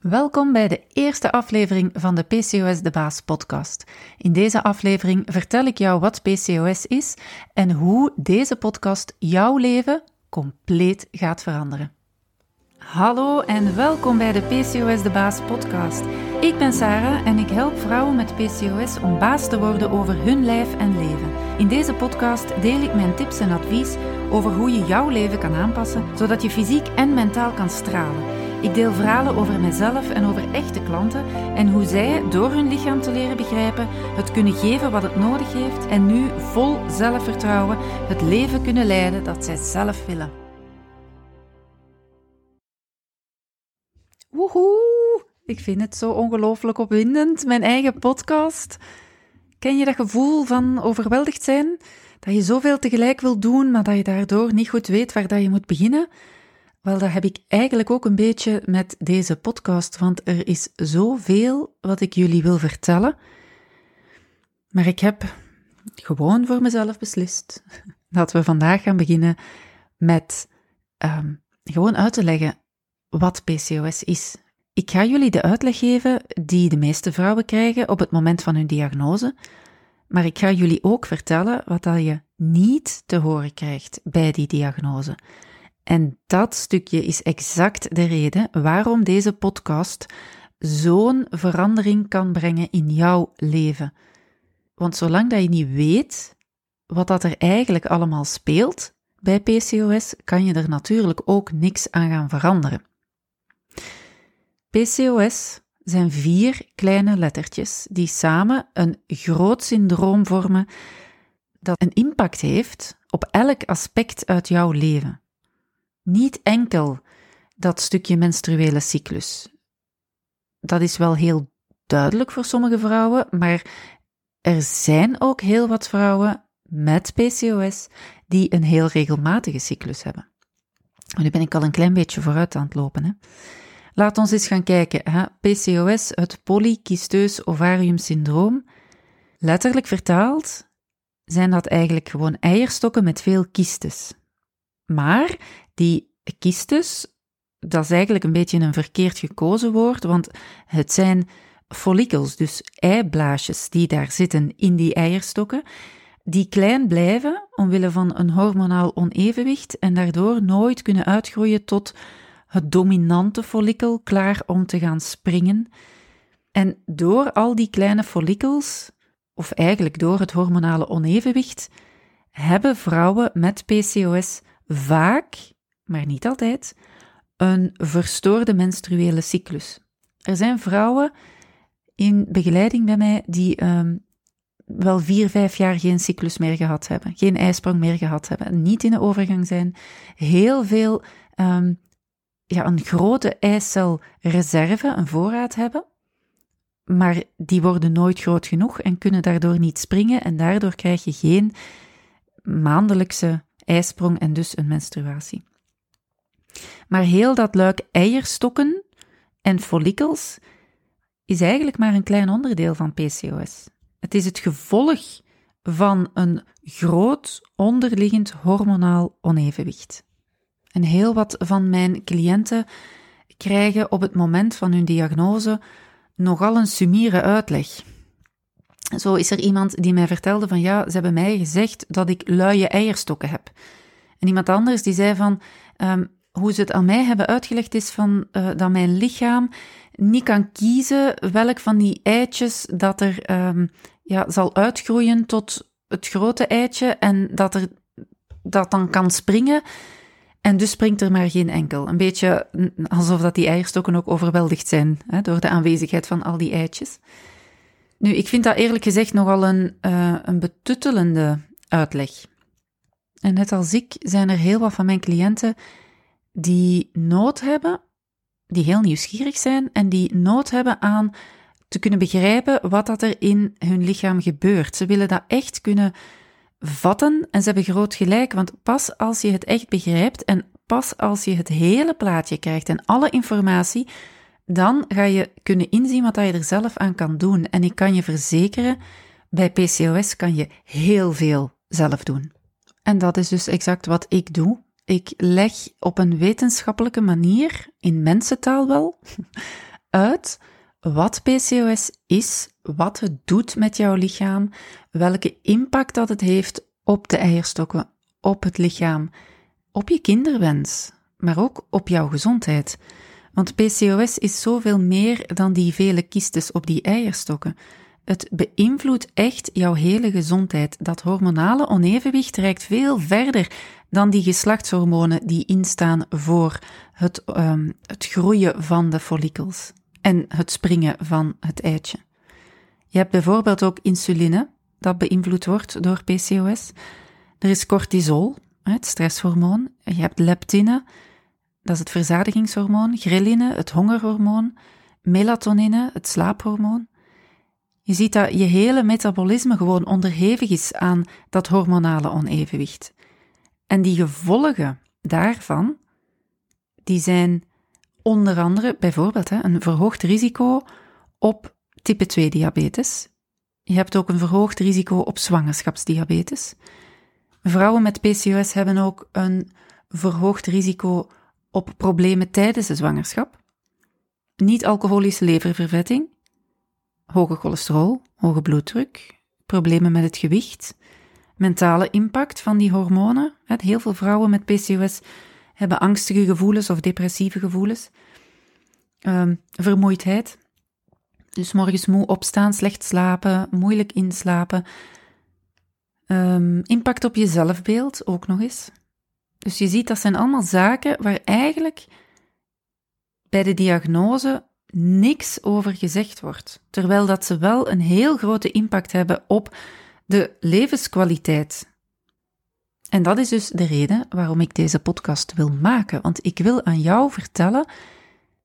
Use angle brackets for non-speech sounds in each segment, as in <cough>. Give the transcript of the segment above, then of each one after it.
Welkom bij de eerste aflevering van de PCOS de Baas podcast. In deze aflevering vertel ik jou wat PCOS is en hoe deze podcast jouw leven compleet gaat veranderen. Hallo en welkom bij de PCOS de Baas podcast. Ik ben Sarah en ik help vrouwen met PCOS om baas te worden over hun lijf en leven. In deze podcast deel ik mijn tips en advies over hoe je jouw leven kan aanpassen, zodat je fysiek en mentaal kan stralen ik deel verhalen over mezelf en over echte klanten en hoe zij, door hun lichaam te leren begrijpen, het kunnen geven wat het nodig heeft en nu vol zelfvertrouwen het leven kunnen leiden dat zij zelf willen. Woehoe! Ik vind het zo ongelooflijk opwindend, mijn eigen podcast. Ken je dat gevoel van overweldigd zijn? Dat je zoveel tegelijk wil doen, maar dat je daardoor niet goed weet waar dat je moet beginnen? Wel, dat heb ik eigenlijk ook een beetje met deze podcast, want er is zoveel wat ik jullie wil vertellen. Maar ik heb gewoon voor mezelf beslist <laughs> dat we vandaag gaan beginnen met um, gewoon uit te leggen wat PCOS is. Ik ga jullie de uitleg geven die de meeste vrouwen krijgen op het moment van hun diagnose, maar ik ga jullie ook vertellen wat dat je niet te horen krijgt bij die diagnose. En dat stukje is exact de reden waarom deze podcast zo'n verandering kan brengen in jouw leven. Want zolang dat je niet weet wat dat er eigenlijk allemaal speelt bij PCOS, kan je er natuurlijk ook niks aan gaan veranderen. PCOS zijn vier kleine lettertjes die samen een groot syndroom vormen dat een impact heeft op elk aspect uit jouw leven niet enkel dat stukje menstruele cyclus. Dat is wel heel duidelijk voor sommige vrouwen, maar er zijn ook heel wat vrouwen met PCOS die een heel regelmatige cyclus hebben. Nu ben ik al een klein beetje vooruit aan het lopen. Hè? Laat ons eens gaan kijken. Hè? PCOS, het polycysteus ovarium syndroom. Letterlijk vertaald zijn dat eigenlijk gewoon eierstokken met veel kystes. Maar die kystes, dat is eigenlijk een beetje een verkeerd gekozen woord, want het zijn follicels, dus eiblaasjes die daar zitten in die eierstokken, die klein blijven omwille van een hormonaal onevenwicht en daardoor nooit kunnen uitgroeien tot het dominante follikel klaar om te gaan springen. En door al die kleine follicels, of eigenlijk door het hormonale onevenwicht, hebben vrouwen met PCOS vaak, maar niet altijd, een verstoorde menstruele cyclus. Er zijn vrouwen in begeleiding bij mij die um, wel vier, vijf jaar geen cyclus meer gehad hebben, geen ijsprong meer gehad hebben, niet in de overgang zijn, heel veel, um, ja, een grote eicelreserve, een voorraad hebben, maar die worden nooit groot genoeg en kunnen daardoor niet springen en daardoor krijg je geen maandelijkse ijsprong en dus een menstruatie. Maar heel dat luik eierstokken en follikels is eigenlijk maar een klein onderdeel van PCOS. Het is het gevolg van een groot onderliggend hormonaal onevenwicht. En heel wat van mijn cliënten krijgen op het moment van hun diagnose nogal een sumiere uitleg. Zo is er iemand die mij vertelde van ja, ze hebben mij gezegd dat ik luie eierstokken heb. En iemand anders die zei van um, hoe ze het aan mij hebben uitgelegd is van uh, dat mijn lichaam niet kan kiezen welk van die eitjes dat er um, ja, zal uitgroeien tot het grote eitje en dat er dat dan kan springen. En dus springt er maar geen enkel. Een beetje alsof dat die eierstokken ook overweldigd zijn hè, door de aanwezigheid van al die eitjes. Nu, ik vind dat eerlijk gezegd nogal een, uh, een betuttelende uitleg. En net als ik zijn er heel wat van mijn cliënten die nood hebben, die heel nieuwsgierig zijn en die nood hebben aan te kunnen begrijpen wat dat er in hun lichaam gebeurt. Ze willen dat echt kunnen vatten en ze hebben groot gelijk, want pas als je het echt begrijpt en pas als je het hele plaatje krijgt en alle informatie, dan ga je kunnen inzien wat je er zelf aan kan doen. En ik kan je verzekeren, bij PCOS kan je heel veel zelf doen. En dat is dus exact wat ik doe. Ik leg op een wetenschappelijke manier, in mensentaal wel, <laughs> uit wat PCOS is, wat het doet met jouw lichaam, welke impact dat het heeft op de eierstokken, op het lichaam, op je kinderwens, maar ook op jouw gezondheid. Want PCOS is zoveel meer dan die vele kistes op die eierstokken. Het beïnvloedt echt jouw hele gezondheid. Dat hormonale onevenwicht reikt veel verder dan die geslachtshormonen die instaan voor het, um, het groeien van de follikels en het springen van het eitje. Je hebt bijvoorbeeld ook insuline, dat beïnvloed wordt door PCOS. Er is cortisol, het stresshormoon. Je hebt leptine, dat is het verzadigingshormoon. Ghrelline, het hongerhormoon. Melatonine, het slaaphormoon. Je ziet dat je hele metabolisme gewoon onderhevig is aan dat hormonale onevenwicht. En die gevolgen daarvan, die zijn onder andere bijvoorbeeld een verhoogd risico op type 2 diabetes. Je hebt ook een verhoogd risico op zwangerschapsdiabetes. Vrouwen met PCOS hebben ook een verhoogd risico op problemen tijdens de zwangerschap. Niet-alcoholische leververvetting, hoge cholesterol, hoge bloeddruk, problemen met het gewicht, mentale impact van die hormonen. Heel veel vrouwen met PCOS hebben angstige gevoelens of depressieve gevoelens, um, vermoeidheid. Dus morgens moe opstaan, slecht slapen, moeilijk inslapen. Um, impact op je zelfbeeld ook nog eens. Dus je ziet, dat zijn allemaal zaken waar eigenlijk bij de diagnose niks over gezegd wordt, terwijl dat ze wel een heel grote impact hebben op de levenskwaliteit. En dat is dus de reden waarom ik deze podcast wil maken, want ik wil aan jou vertellen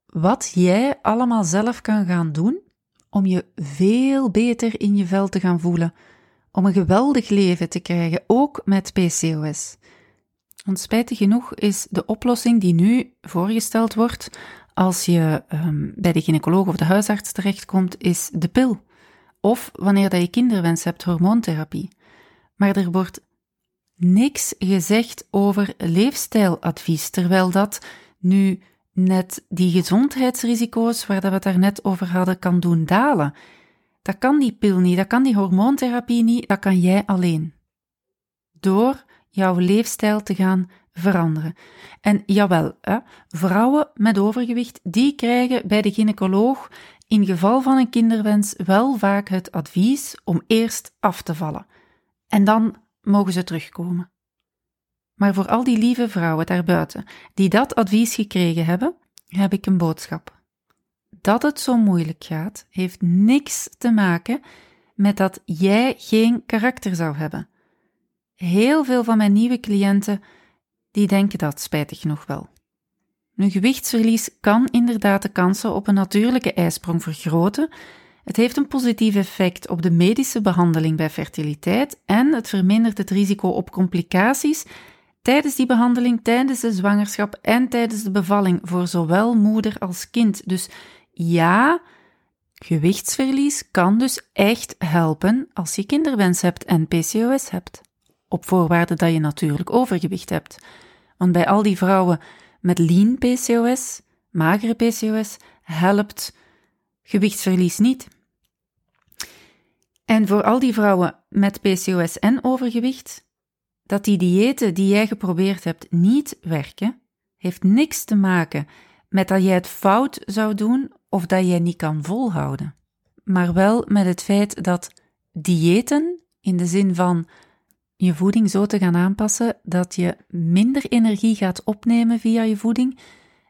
wat jij allemaal zelf kan gaan doen om je veel beter in je vel te gaan voelen, om een geweldig leven te krijgen, ook met PCOS. Want spijtig genoeg is de oplossing die nu voorgesteld wordt als je um, bij de gynaecoloog of de huisarts terechtkomt, is de pil. Of wanneer dat je kinderwens hebt, hormoontherapie. Maar er wordt niks gezegd over leefstijladvies, terwijl dat nu net die gezondheidsrisico's waar dat we het daarnet over hadden kan doen dalen. Dat kan die pil niet, dat kan die hormoontherapie niet, dat kan jij alleen. Door jouw leefstijl te gaan veranderen. En jawel, hè, vrouwen met overgewicht, die krijgen bij de gynaecoloog in geval van een kinderwens wel vaak het advies om eerst af te vallen. En dan mogen ze terugkomen. Maar voor al die lieve vrouwen daarbuiten die dat advies gekregen hebben, heb ik een boodschap. Dat het zo moeilijk gaat, heeft niks te maken met dat jij geen karakter zou hebben. Heel veel van mijn nieuwe cliënten die denken dat spijtig genoeg wel. Een gewichtsverlies kan inderdaad de kansen op een natuurlijke ijsprong vergroten. Het heeft een positief effect op de medische behandeling bij fertiliteit en het vermindert het risico op complicaties tijdens die behandeling, tijdens de zwangerschap en tijdens de bevalling voor zowel moeder als kind. Dus ja, gewichtsverlies kan dus echt helpen als je kinderwens hebt en PCOS hebt. Op voorwaarde dat je natuurlijk overgewicht hebt. Want bij al die vrouwen met lean PCOS, magere PCOS, helpt gewichtsverlies niet. En voor al die vrouwen met PCOS en overgewicht, dat die diëten die jij geprobeerd hebt niet werken, heeft niks te maken met dat jij het fout zou doen of dat jij niet kan volhouden, maar wel met het feit dat diëten, in de zin van je voeding zo te gaan aanpassen dat je minder energie gaat opnemen via je voeding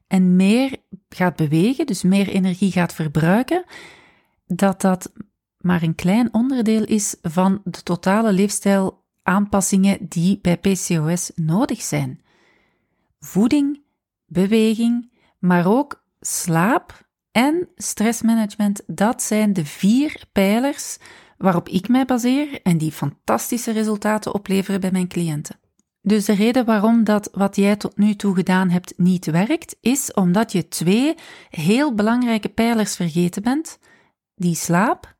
en meer gaat bewegen, dus meer energie gaat verbruiken, dat dat maar een klein onderdeel is van de totale leefstijlaanpassingen die bij PCOS nodig zijn. Voeding, beweging, maar ook slaap en stressmanagement, dat zijn de vier pijlers waarop ik mij baseer en die fantastische resultaten opleveren bij mijn cliënten. Dus de reden waarom dat wat jij tot nu toe gedaan hebt niet werkt, is omdat je twee heel belangrijke pijlers vergeten bent: die slaap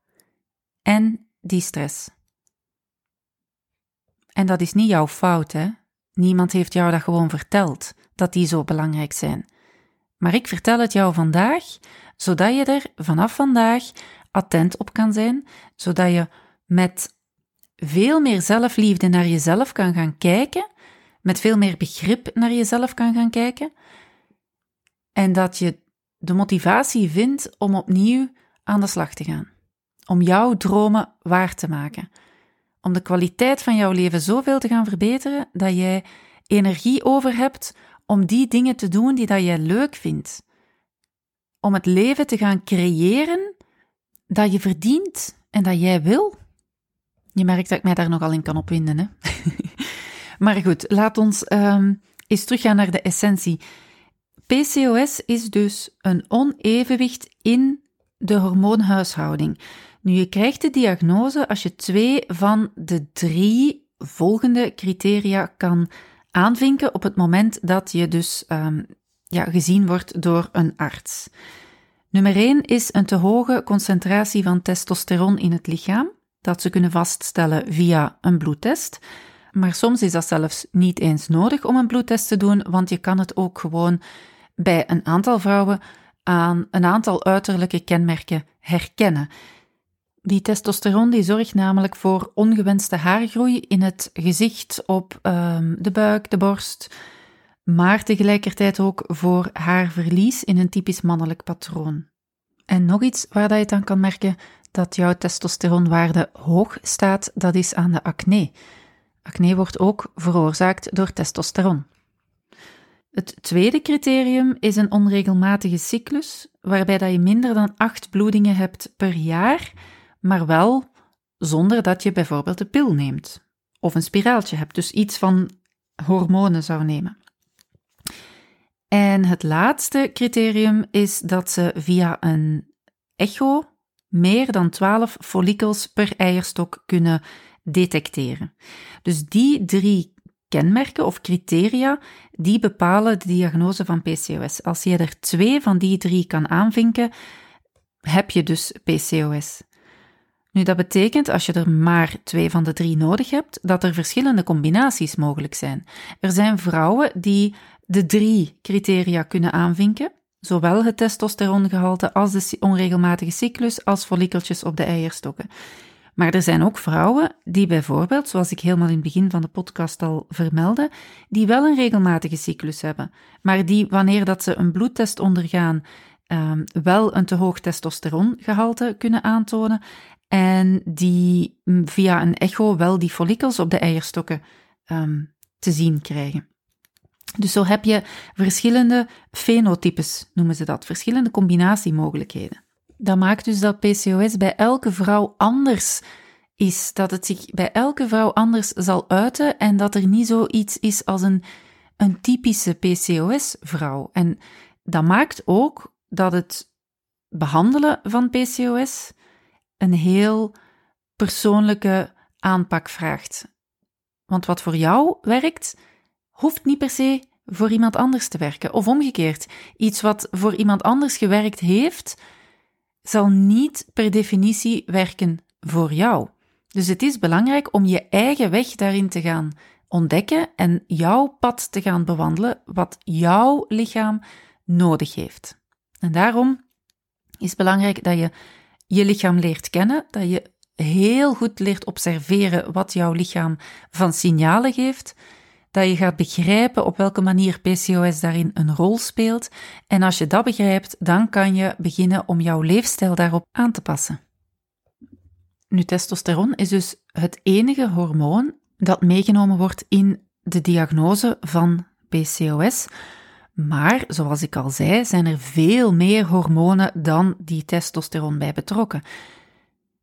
en die stress. En dat is niet jouw fout, hè? Niemand heeft jou dat gewoon verteld, dat die zo belangrijk zijn. Maar ik vertel het jou vandaag, zodat je er vanaf vandaag attent op kan zijn, zodat je met veel meer zelfliefde naar jezelf kan gaan kijken, met veel meer begrip naar jezelf kan gaan kijken, en dat je de motivatie vindt om opnieuw aan de slag te gaan, om jouw dromen waar te maken, om de kwaliteit van jouw leven zoveel te gaan verbeteren dat jij energie over hebt om die dingen te doen die dat jij leuk vindt, om het leven te gaan creëren dat je verdient en dat jij wil. Je merkt dat ik mij daar nogal in kan opwinden. Hè? <laughs> maar goed, laat ons um, eens teruggaan naar de essentie. PCOS is dus een onevenwicht in de hormoonhuishouding. Nu, je krijgt de diagnose als je twee van de drie volgende criteria kan aanvinken op het moment dat je dus um, ja, gezien wordt door een arts. Nummer 1 is een te hoge concentratie van testosteron in het lichaam, dat ze kunnen vaststellen via een bloedtest. Maar soms is dat zelfs niet eens nodig om een bloedtest te doen, want je kan het ook gewoon bij een aantal vrouwen aan een aantal uiterlijke kenmerken herkennen. Die testosteron die zorgt namelijk voor ongewenste haargroei in het gezicht, op um, de buik, de borst, maar tegelijkertijd ook voor haarverlies in een typisch mannelijk patroon. En nog iets waar dat je dan kan merken dat jouw testosteronwaarde hoog staat, dat is aan de acne. Acne wordt ook veroorzaakt door testosteron. Het tweede criterium is een onregelmatige cyclus, waarbij dat je minder dan acht bloedingen hebt per jaar, maar wel zonder dat je bijvoorbeeld de pil neemt of een spiraaltje hebt, dus iets van hormonen zou nemen. En het laatste criterium is dat ze via een echo meer dan 12 follikels per eierstok kunnen detecteren. Dus die drie kenmerken of criteria, die bepalen de diagnose van PCOS. Als je er twee van die drie kan aanvinken, heb je dus PCOS. Nu, dat betekent als je er maar twee van de drie nodig hebt, dat er verschillende combinaties mogelijk zijn. Er zijn vrouwen die de drie criteria kunnen aanvinken, zowel het testosterongehalte als de onregelmatige cyclus als follikeltjes op de eierstokken. Maar er zijn ook vrouwen die bijvoorbeeld, zoals ik helemaal in het begin van de podcast al vermeldde, die wel een regelmatige cyclus hebben, maar die wanneer dat ze een bloedtest ondergaan, um, wel een te hoog testosterongehalte kunnen aantonen en die mm, via een echo wel die follikels op de eierstokken um, te zien krijgen. Dus zo heb je verschillende fenotypes, noemen ze dat, verschillende combinatiemogelijkheden. Dat maakt dus dat PCOS bij elke vrouw anders is, dat het zich bij elke vrouw anders zal uiten en dat er niet zoiets is als een, een typische PCOS-vrouw. En dat maakt ook dat het behandelen van PCOS een heel persoonlijke aanpak vraagt. Want wat voor jou werkt, hoeft niet per se voor iemand anders te werken. Of omgekeerd, iets wat voor iemand anders gewerkt heeft, zal niet per definitie werken voor jou. Dus het is belangrijk om je eigen weg daarin te gaan ontdekken en jouw pad te gaan bewandelen, wat jouw lichaam nodig heeft. En daarom is het belangrijk dat je je lichaam leert kennen, dat je heel goed leert observeren wat jouw lichaam van signalen geeft, dat je gaat begrijpen op welke manier PCOS daarin een rol speelt. En als je dat begrijpt, dan kan je beginnen om jouw leefstijl daarop aan te passen. Nu, testosteron is dus het enige hormoon dat meegenomen wordt in de diagnose van PCOS. Maar, zoals ik al zei, zijn er veel meer hormonen dan die testosteron bij betrokken.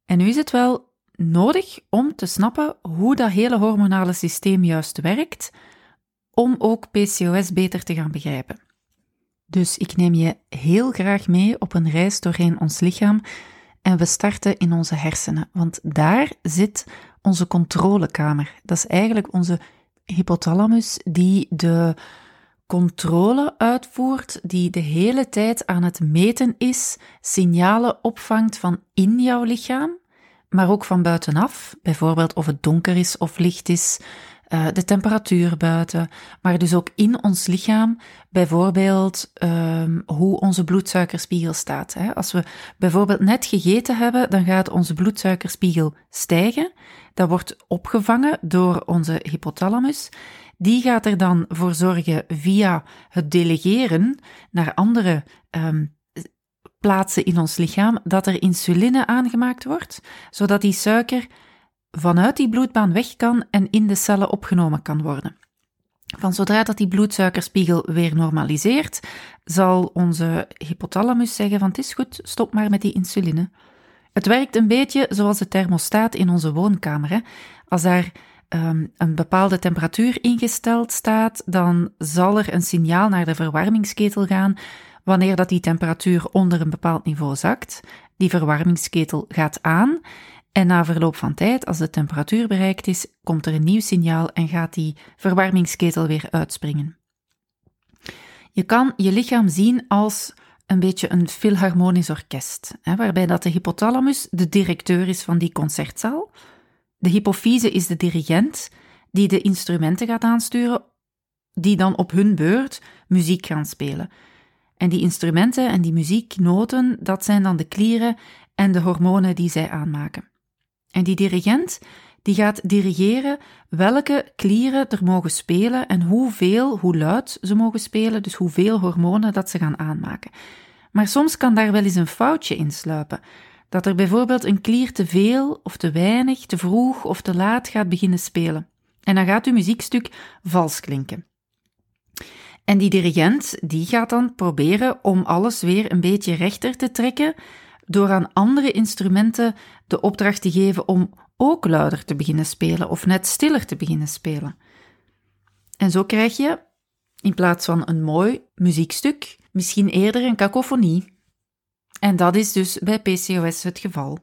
En nu is het wel nodig om te snappen hoe dat hele hormonale systeem juist werkt, om ook PCOS beter te gaan begrijpen. Dus ik neem je heel graag mee op een reis doorheen ons lichaam en we starten in onze hersenen, want daar zit onze controlekamer. Dat is eigenlijk onze hypothalamus die de controle uitvoert, die de hele tijd aan het meten is, signalen opvangt van in jouw lichaam, maar ook van buitenaf, bijvoorbeeld of het donker is of licht is, uh, de temperatuur buiten, maar dus ook in ons lichaam, bijvoorbeeld um, hoe onze bloedsuikerspiegel staat. Als we bijvoorbeeld net gegeten hebben, dan gaat onze bloedsuikerspiegel stijgen. Dat wordt opgevangen door onze hypothalamus. Die gaat er dan voor zorgen via het delegeren naar andere um, plaatsen in ons lichaam dat er insuline aangemaakt wordt, zodat die suiker vanuit die bloedbaan weg kan en in de cellen opgenomen kan worden. Van zodra dat die bloedsuikerspiegel weer normaliseert, zal onze hypothalamus zeggen van het is goed, stop maar met die insuline. Het werkt een beetje zoals de thermostaat in onze woonkamer. Hè. Als daar um, een bepaalde temperatuur ingesteld staat, dan zal er een signaal naar de verwarmingsketel gaan wanneer dat die temperatuur onder een bepaald niveau zakt. Die verwarmingsketel gaat aan en na verloop van tijd, als de temperatuur bereikt is, komt er een nieuw signaal en gaat die verwarmingsketel weer uitspringen. Je kan je lichaam zien als een beetje een filharmonisch orkest, hè, waarbij dat de hypothalamus de directeur is van die concertzaal. De hypofyse is de dirigent die de instrumenten gaat aansturen, die dan op hun beurt muziek gaan spelen. En die instrumenten en die muzieknoten, dat zijn dan de klieren en de hormonen die zij aanmaken. En die dirigent die gaat dirigeren welke klieren er mogen spelen en hoeveel, hoe luid ze mogen spelen, dus hoeveel hormonen dat ze gaan aanmaken. Maar soms kan daar wel eens een foutje in sluipen. Dat er bijvoorbeeld een klier te veel of te weinig, te vroeg of te laat gaat beginnen spelen. En dan gaat uw muziekstuk vals klinken. En die dirigent die gaat dan proberen om alles weer een beetje rechter te trekken, door aan andere instrumenten de opdracht te geven om ook luider te beginnen spelen of net stiller te beginnen spelen. En zo krijg je, in plaats van een mooi muziekstuk, misschien eerder een kakofonie. En dat is dus bij PCOS het geval.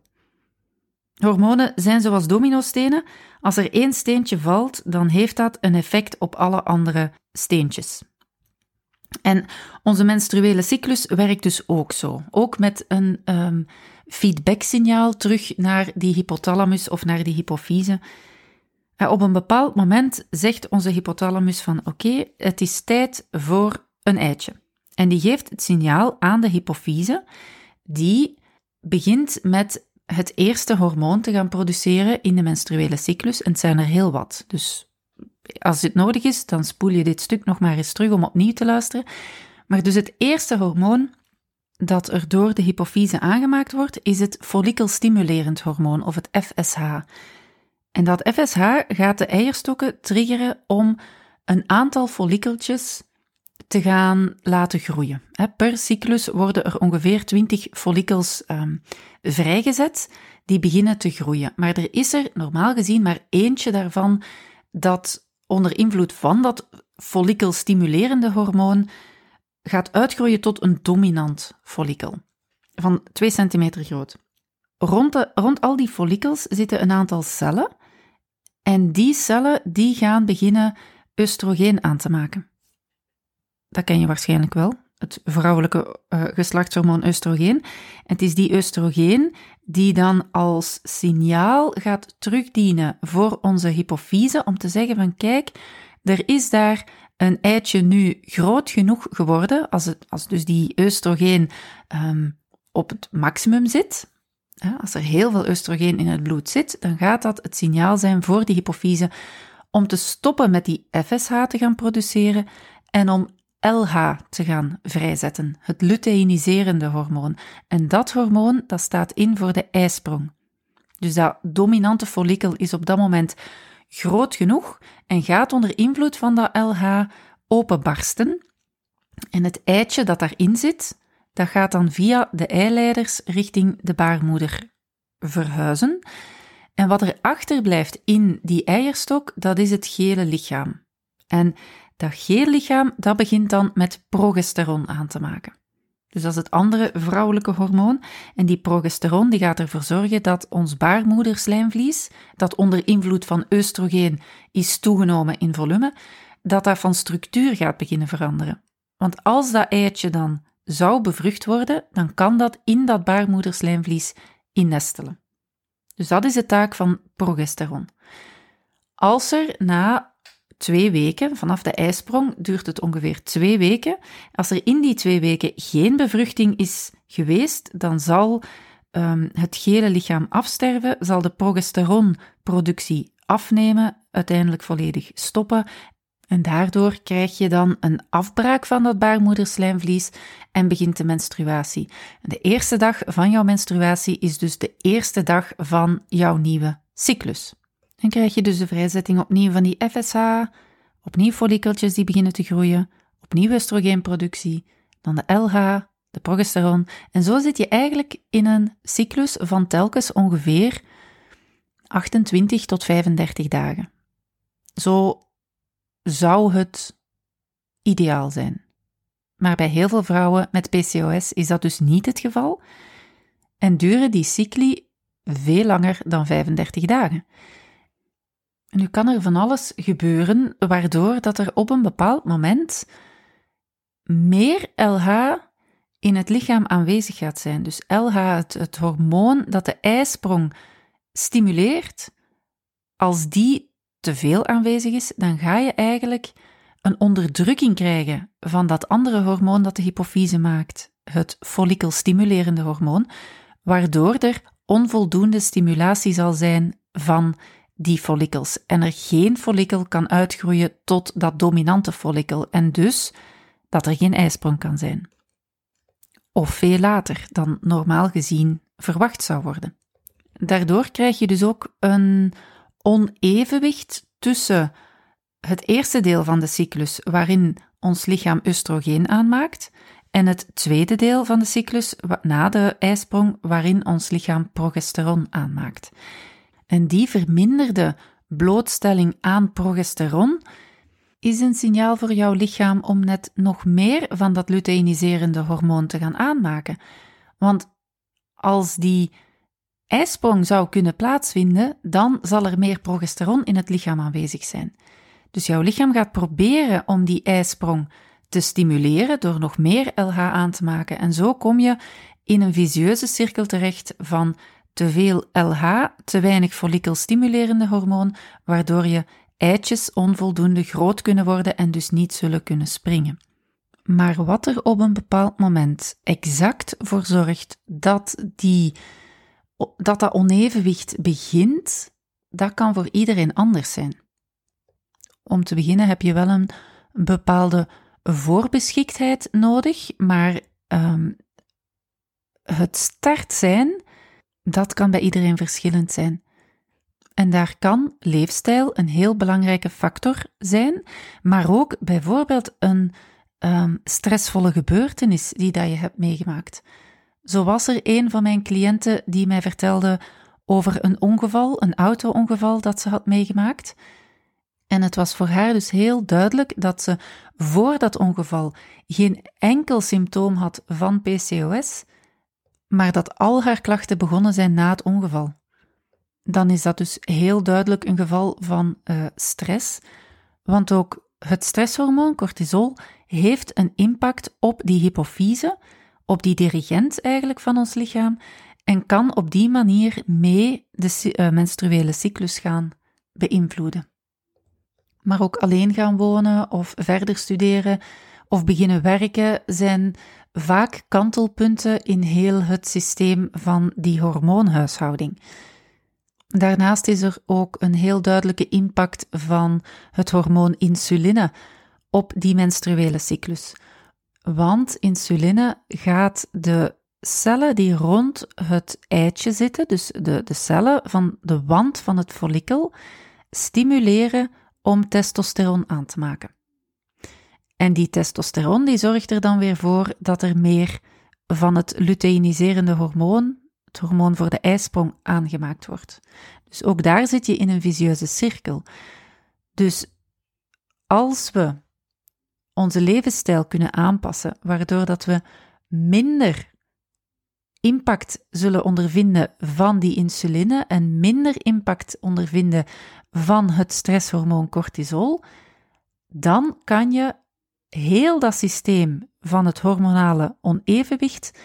Hormonen zijn zoals dominostenen. Als er één steentje valt, dan heeft dat een effect op alle andere steentjes. En onze menstruele cyclus werkt dus ook zo. Ook met een um, feedbacksignaal terug naar die hypothalamus of naar die hypofyse. En op een bepaald moment zegt onze hypothalamus van oké, het is tijd voor een eitje. En die geeft het signaal aan de hypofyse, die begint met het eerste hormoon te gaan produceren in de menstruele cyclus. En het zijn er heel wat. Dus als dit nodig is, dan spoel je dit stuk nog maar eens terug om opnieuw te luisteren. Maar dus het eerste hormoon dat er door de hypofyse aangemaakt wordt, is het follikelstimulerend hormoon, of het FSH. En dat FSH gaat de eierstokken triggeren om een aantal follikeltjes te gaan laten groeien. Per cyclus worden er ongeveer 20 follikels um, vrijgezet die beginnen te groeien. Maar er is er normaal gezien maar eentje daarvan dat onder invloed van dat follikelstimulerende hormoon gaat uitgroeien tot een dominant follikel van 2 centimeter groot. Rond, de, rond al die follikels zitten een aantal cellen en die cellen die gaan beginnen oestrogeen aan te maken. Dat ken je waarschijnlijk wel, het vrouwelijke uh, geslachtshormoon oestrogeen. Het is die oestrogeen die dan als signaal gaat terugdienen voor onze hypofyse om te zeggen van kijk, er is daar een eitje nu groot genoeg geworden, als, het, als dus die oestrogeen um, op het maximum zit, als er heel veel oestrogeen in het bloed zit, dan gaat dat het signaal zijn voor die hypofyse om te stoppen met die FSH te gaan produceren en om LH te gaan vrijzetten, het luteiniserende hormoon. En dat hormoon dat staat in voor de ijsprong. Dus dat dominante follikel is op dat moment groot genoeg en gaat onder invloed van dat LH openbarsten. En het eitje dat daarin zit, dat gaat dan via de eileiders richting de baarmoeder verhuizen. En wat er achterblijft in die eierstok, dat is het gele lichaam. En dat geellichaam, dat begint dan met progesteron aan te maken. Dus dat is het andere vrouwelijke hormoon. En die progesteron die gaat ervoor zorgen dat ons baarmoederslijmvlies, dat onder invloed van oestrogeen is toegenomen in volume, dat dat van structuur gaat beginnen veranderen. Want als dat eitje dan zou bevrucht worden, dan kan dat in dat baarmoederslijmvlies innestelen. Dus dat is de taak van progesteron. Als er na twee weken. Vanaf de ijsprong duurt het ongeveer twee weken. Als er in die twee weken geen bevruchting is geweest, dan zal um, het gele lichaam afsterven, zal de progesteronproductie afnemen, uiteindelijk volledig stoppen. En daardoor krijg je dan een afbraak van dat baarmoederslijmvlies en begint de menstruatie. De eerste dag van jouw menstruatie is dus de eerste dag van jouw nieuwe cyclus. Dan krijg je dus de vrijzetting opnieuw van die FSH, opnieuw follikeltjes die beginnen te groeien, opnieuw oestrogeenproductie, dan de LH, de progesteron. En zo zit je eigenlijk in een cyclus van telkens ongeveer 28 tot 35 dagen. Zo zou het ideaal zijn. Maar bij heel veel vrouwen met PCOS is dat dus niet het geval en duren die cycli veel langer dan 35 dagen. Nu kan er van alles gebeuren waardoor dat er op een bepaald moment meer LH in het lichaam aanwezig gaat zijn. Dus LH, het, het hormoon dat de ijsprong stimuleert, als die te veel aanwezig is, dan ga je eigenlijk een onderdrukking krijgen van dat andere hormoon dat de hypofyse maakt, het follikelstimulerende hormoon, waardoor er onvoldoende stimulatie zal zijn van die follikels en er geen follikel kan uitgroeien tot dat dominante follikel en dus dat er geen ijsprong kan zijn. Of veel later dan normaal gezien verwacht zou worden. Daardoor krijg je dus ook een onevenwicht tussen het eerste deel van de cyclus, waarin ons lichaam oestrogeen aanmaakt, en het tweede deel van de cyclus, na de ijsprong, waarin ons lichaam progesteron aanmaakt. En die verminderde blootstelling aan progesteron is een signaal voor jouw lichaam om net nog meer van dat luteiniserende hormoon te gaan aanmaken. Want als die ijsprong zou kunnen plaatsvinden, dan zal er meer progesteron in het lichaam aanwezig zijn. Dus jouw lichaam gaat proberen om die ijsprong te stimuleren door nog meer LH aan te maken. En zo kom je in een visieuze cirkel terecht van te veel LH, te weinig follikelstimulerende hormoon, waardoor je eitjes onvoldoende groot kunnen worden en dus niet zullen kunnen springen. Maar wat er op een bepaald moment exact voor zorgt dat die dat dat onevenwicht begint, dat kan voor iedereen anders zijn. Om te beginnen heb je wel een bepaalde voorbeschiktheid nodig, maar um, het start zijn, dat kan bij iedereen verschillend zijn. En daar kan leefstijl een heel belangrijke factor zijn, maar ook bijvoorbeeld een um, stressvolle gebeurtenis die dat je hebt meegemaakt. Zo was er een van mijn cliënten die mij vertelde over een ongeval, een auto-ongeval dat ze had meegemaakt. En het was voor haar dus heel duidelijk dat ze voor dat ongeval geen enkel symptoom had van PCOS, maar dat al haar klachten begonnen zijn na het ongeval. Dan is dat dus heel duidelijk een geval van uh, stress, want ook het stresshormoon cortisol heeft een impact op die hypofyse, op die dirigent eigenlijk van ons lichaam en kan op die manier mee de uh, menstruele cyclus gaan beïnvloeden. Maar ook alleen gaan wonen of verder studeren of beginnen werken zijn vaak kantelpunten in heel het systeem van die hormoonhuishouding. Daarnaast is er ook een heel duidelijke impact van het hormoon insuline op die menstruele cyclus. Want insuline gaat de cellen die rond het eitje zitten, dus de, de cellen van de wand van het follikel, stimuleren om testosteron aan te maken. En die testosteron die zorgt er dan weer voor dat er meer van het luteiniserende hormoon, het hormoon voor de ijsprong, aangemaakt wordt. Dus ook daar zit je in een visieuze cirkel. Dus als we onze levensstijl kunnen aanpassen, waardoor dat we minder impact zullen ondervinden van die insuline en minder impact ondervinden van het stresshormoon cortisol, dan kan je heel dat systeem van het hormonale onevenwicht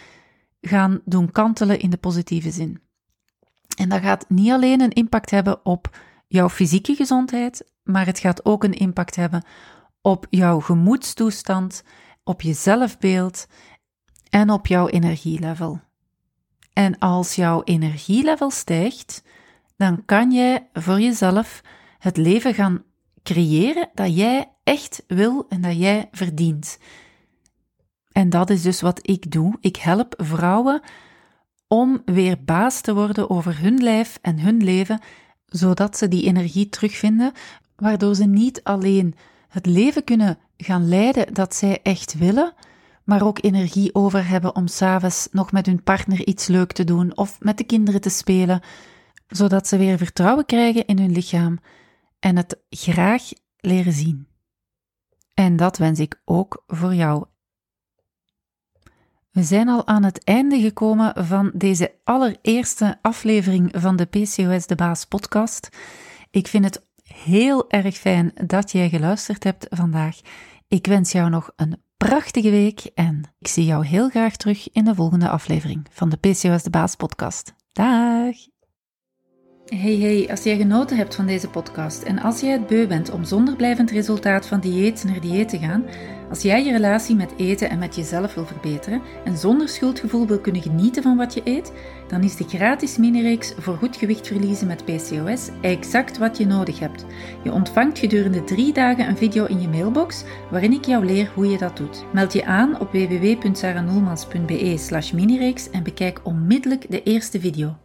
gaan doen kantelen in de positieve zin. En dat gaat niet alleen een impact hebben op jouw fysieke gezondheid, maar het gaat ook een impact hebben op jouw gemoedstoestand, op je zelfbeeld en op jouw energielevel. En als jouw energielevel stijgt, dan kan jij voor jezelf het leven gaan creëren dat jij echt wil en dat jij verdient. En dat is dus wat ik doe. Ik help vrouwen om weer baas te worden over hun lijf en hun leven, zodat ze die energie terugvinden, waardoor ze niet alleen het leven kunnen gaan leiden dat zij echt willen, maar ook energie over hebben om s'avonds nog met hun partner iets leuk te doen of met de kinderen te spelen, zodat ze weer vertrouwen krijgen in hun lichaam en het graag leren zien. En dat wens ik ook voor jou. We zijn al aan het einde gekomen van deze allereerste aflevering van de PCOS de Baas podcast. Ik vind het heel erg fijn dat jij geluisterd hebt vandaag. Ik wens jou nog een prachtige week en ik zie jou heel graag terug in de volgende aflevering van de PCOS de Baas podcast. Dag! Hey hey, als jij genoten hebt van deze podcast en als jij het beu bent om zonder blijvend resultaat van dieet naar dieet te gaan, als jij je relatie met eten en met jezelf wil verbeteren en zonder schuldgevoel wil kunnen genieten van wat je eet, dan is de gratis mini-reeks voor goed gewicht verliezen met PCOS exact wat je nodig hebt. Je ontvangt gedurende drie dagen een video in je mailbox waarin ik jou leer hoe je dat doet. Meld je aan op www.saranoelmans.be slash minireeks en bekijk onmiddellijk de eerste video.